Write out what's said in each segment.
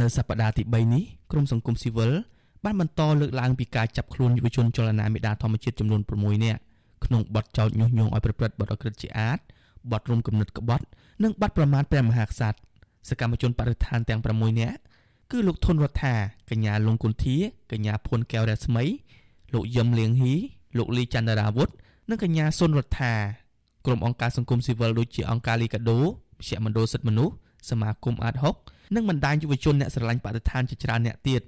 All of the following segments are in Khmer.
នៅសប្តាហ៍ទី3នេះក្រមសង្គមស៊ីវិលបានបន្តលើកឡើងពីការចាប់ខ្លួនយុវជនចលនាមេដាធម្មជាតិចំនួន6នាក់ក្នុងបទចោទញុះញង់ឲ្យប្រព្រឹត្តបទអក្រិតជាអាតបទរំគំនិតក្បត់និងបទប្រមាថព្រះមហាក្សត្រសកម្មជនបរិស្ថានទាំង6នាក់គឺលោកធុនរដ្ឋាកញ្ញាលងគុន្ធាកញ្ញាភួនកែវរស្មី លោកយឹមលៀងហ៊ីលោកលីចន្ទរាវុធនិងកញ្ញាសុនរដ្ឋាក្រុមអង្គការសង្គមស៊ីវិលដូចជាអង្គការលីកាដូមជ្ឈមណ្ឌលសិទ្ធិមនុស្ស សមាគមអាត6និងបណ្ដាញយុវជនអ្នកស្រឡាញ់បរិស្ថានជាច្រើនអ្នកទៀត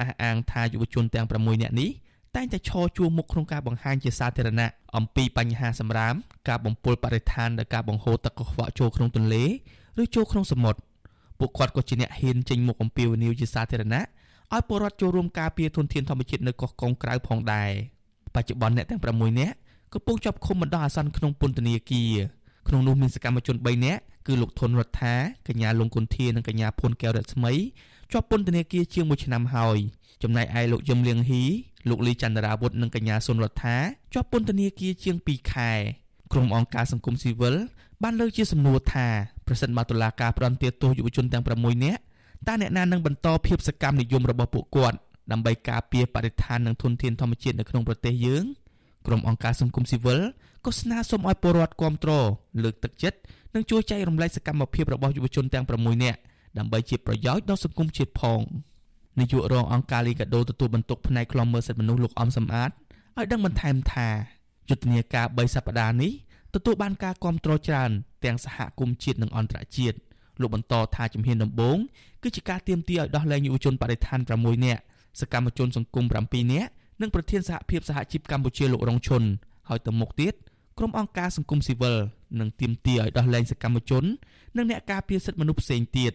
អះអាងថាយុវជនទាំង6នាក់នេះតែងតែឈរជួរមុខក្នុងការបង្ហាញជាសាធារណៈអំពីបញ្ហាសម្រាមការបំពុលបរិស្ថានដោយការបង្ហូរទឹកកខ្វក់ចូលក្នុងទន្លេឬចូលក្នុងសមុទ្រពួកគាត់ក៏ជាអ្នកហ៊ានចេញមុខអំពាវនាវជាសាធារណៈឲ្យពលរដ្ឋចូលរួមការពារធនធានធម្មជាតិនៅកោះកុងក្រៅផងដែរបច្ចុប្បន្នអ្នកទាំង6នាក់កំពុងជាប់ឃុំបណ្ដោះអាសន្នក្នុងពន្ធនាគារ ក្នុងនោះមានសកម្មជន3នាក់គឺលោកធុនរដ្ឋាកញ្ញាលងគុន្ធានិងកញ្ញាភួនកែវរស្មីជាប់ពន្ធនាគារជាង1ឆ្នាំហើយចំណែកឯលោកយឹមលៀងហ៊ីលោកលីចន្ទរាវុធនិងកញ្ញាសុនរដ្ឋាជាប់ពន្ធនាគារជាង2ខែក្រុមអង្គការសង្គមស៊ីវិលបានលើកជាសំណួរថាប្រសិនបើតុលាការផ្តន្ទាទោសយុវជនទាំង6នាក់តើអ្នកណានឹងបន្តភាពសកម្មនិយមរបស់ពួកគាត់ដើម្បីការពារបរិស្ថាននិងធនធានធម្មជាតិនៅក្នុងប្រទេសយើង ក្រុមអង្គការសង្គមស៊ីវិលក៏ស្នើសុំឲ្យពលរដ្ឋគ្រប់គ្រងលើកទឹកចិត្តនិងជួយចែករំលែកសកម្មភាពរបស់យុវជនទាំង6នាក់ដើម្បីជាប្រយោជន៍ដល់សង្គមជាតិផងនាយករងអង្គការលីកាដូទទួលបន្ទុកផ្នែកខ្លំមើលសិទ្ធិមនុស្សលោកអំសំអាតឲ្យដឹងបន្ថែមថាយុទ្ធនាការ3សប្តាហ៍នេះទទួលបានការគ្រប់គ្រងច្រើនទាំងសហគមន៍ជាតិនិងអន្តរជាតិលោកបន្តថាជំហានដំបូងគឺជាការទៀមទាឲ្យដោះលែងយុវជនបរិស្ថាន6នាក់សកម្មជនសង្គម7នាក់ និងប្រធានសហភាពសហជីពកម្ពុជាលោករងឈុនហើយទៅមុខទៀតក្រុមអង្គការសង្គមស៊ីវិលនឹងទៀមទាឲ្យដោះលែងសកម្មជន និងអ្នកការពារសិទ្ធិមនុស្សផ្សេងទៀត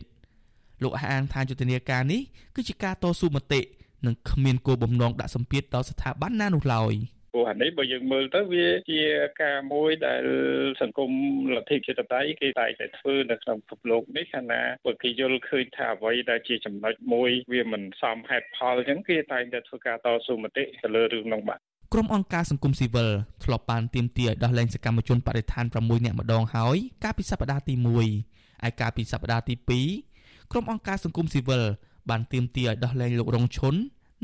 លោកអះអាងថាយុទ្ធនាការនេះគឺជាការតស៊ូមតិនិងគ្មានគោលបំណងដាក់សម្ពាធដល់ស្ថាប័នណានោះឡើយ។ ព្រោះអានេះបើយើងមើលទៅវាជាការមួយដែលសង្គមលទ្ធិជាតិតៃគេតែងតែធ្វើនៅក្នុងពិភពលោកនេះខណៈបើគេយល់ឃើញថាអ្វីដែលជាចំណុចមួយវាមិនសមហេតុផលអញ្ចឹងគេតែងតែធ្វើការតស៊ូមតិទៅលើរឿងនោះបាទក្រុមអង្គការសង្គមស៊ីវិលធ្លាប់បានទាមទារឲ្យដោះលែងសកម្មជនបរិស្ថាន6នាក់ម្ដងហើយកាលពីសប្តាហ៍ទី1ឯកាលពីសប្តាហ៍ទី2ក្រុមអង្គការសង្គមស៊ីវិលបានទាមទារឲ្យដោះលែងលោករងឈុន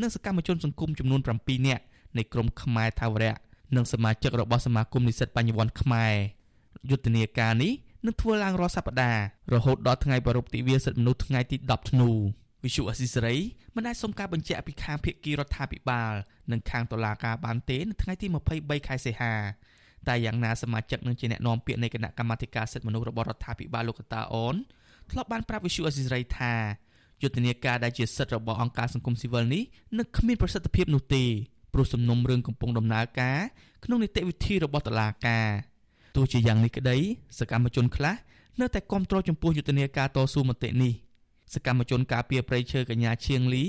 និងសកម្មជនសង្គមចំនួន7នាក់ នៃក្រមខ្មែរថាវរៈនិងសមាជិករបស់សមាគមនិស្សិតបញ្ញវន្តខ្មែរយុទ្ធនាការនេះនឹងធ្វើឡើងរាល់សប្តាហ៍រហូតដល់ថ្ងៃប្រពៃទិវាសិទ្ធិមនុស្សថ្ងៃទី10ធ្នូវិសុអសិសរីមិនអាចសុំការបញ្ជាក់ពីខាងភាគីរដ្ឋាភិបាលនិងខាងតុលាការបានទេនៅថ្ងៃទី23ខែសីហាតែយ៉ាងណាសមាជិកនឹងជាអ្នកនាំពាក្យនៃគណៈកម្មាធិការសិទ្ធិមនុស្សរបស់រដ្ឋាភិបាលលោកកតាអូនធ្លាប់បានប្រាប់វិសុអសិសរីថាយុទ្ធនាការដែលជាសិទ្ធិរបស់អង្គការសង្គមស៊ីវិលនេះនឹងគ្មានប្រសិទ្ធភាពនោះទេ ព្រោះសំណុំរឿងកំពុងដំណើរការក្នុងនីតិវិធីរបស់តុលាការទោះជាយ៉ាងនេះក្តីសកម្មជនខ្លះនៅតែគាំទ្រចំពោះយុទ្ធនាការតស៊ូមតិនេះសកម្មជនការពារប្រៃឈើកញ្ញាឈៀងលី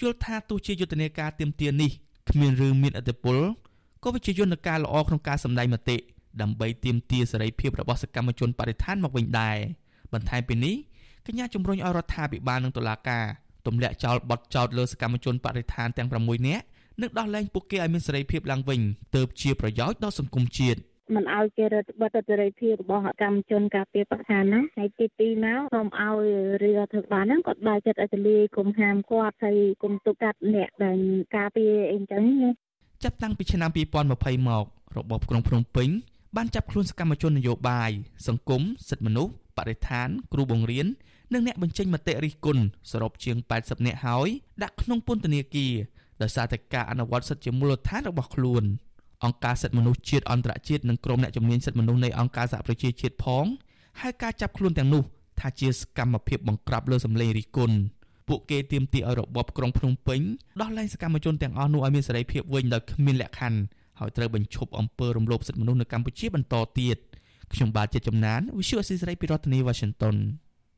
យល់ថាទោះជាយុទ្ធនាការទៀមទានេះគ្មានរឿងមានអធិបុលក៏វាជាយន្តការល្អក្នុងការសម្ដែងមតិដើម្បីទៀមទាសេរីភាពរបស់សកម្មជនបរិស្ថានមកវិញដែរបន្ថែមពីនេះកញ្ញាជំរុញឲ្យរដ្ឋាភិបាលនិងតុលាការទម្លាក់ចោលបទចោទលើសកម្មជនបរិស្ថានទាំង6នាក់ និងដោះលែងពួកគេឲ្យមានសេរីភាពឡើងវិញទើបជាប្រយោជន៍ដល់សង្គមជាតិមិនឲ្យគេរដ្ឋបတ်សេរីភាពរបស់កម្មជនការពារបរិស្ថានណាហើយទីទីមកសូមឲ្យរដ្ឋាភិបាលហ្នឹងគាត់បើកចិត្តឲ្យទលាយគុំហាមគាត់ហើយគុំទុកកាត់អ្នកដែលការពារអីចឹងណាចាប់តាំងពីឆ្នាំ2020មករបបក្រុងភ្នំពេញបានចាប់ខ្លួនសកម្មជននយោបាយសង្គមសិទ្ធិមនុស្សបរិស្ថាន គ្រូបង្រៀននិងអ្នកបញ្ចេញមតិរិះគន់សរុបជាង80នាក់ហើយដាក់ក្នុងពន្ធនាគារ ដោយសារតែការអនុវត្តសិទ្ធិជាមូលដ្ឋានរបស់ខ្លួនអង្គការសិទ្ធិមនុស្សជាតិអន្តរជាតិនិងក្រុមអ្នកជំនាញសិទ្ធិមនុស្សនៃអង្គការសហប្រជាជាតិផងហៅការចាប់ខ្លួនទាំងនោះថាជាសកម្មភាពបង្ក្រាបលើសម្លេងរិះគន់ពួកគេទាមទារឲ្យរបបក្រុងភ្នំពេញដោះលែងសកម្មជនទាំងអស់នោះឲ្យមានសេរីភាពវិញដោយគ្មានលក្ខខណ្ឌហើយត្រូវបញ្ឈប់អំពើរំលោភសិទ្ធិមនុស្សនៅកម្ពុជាបន្តទៀតខ្ញុំបាទជាចំណាន Visual Assisray ពីរដ្ឋធានី Washington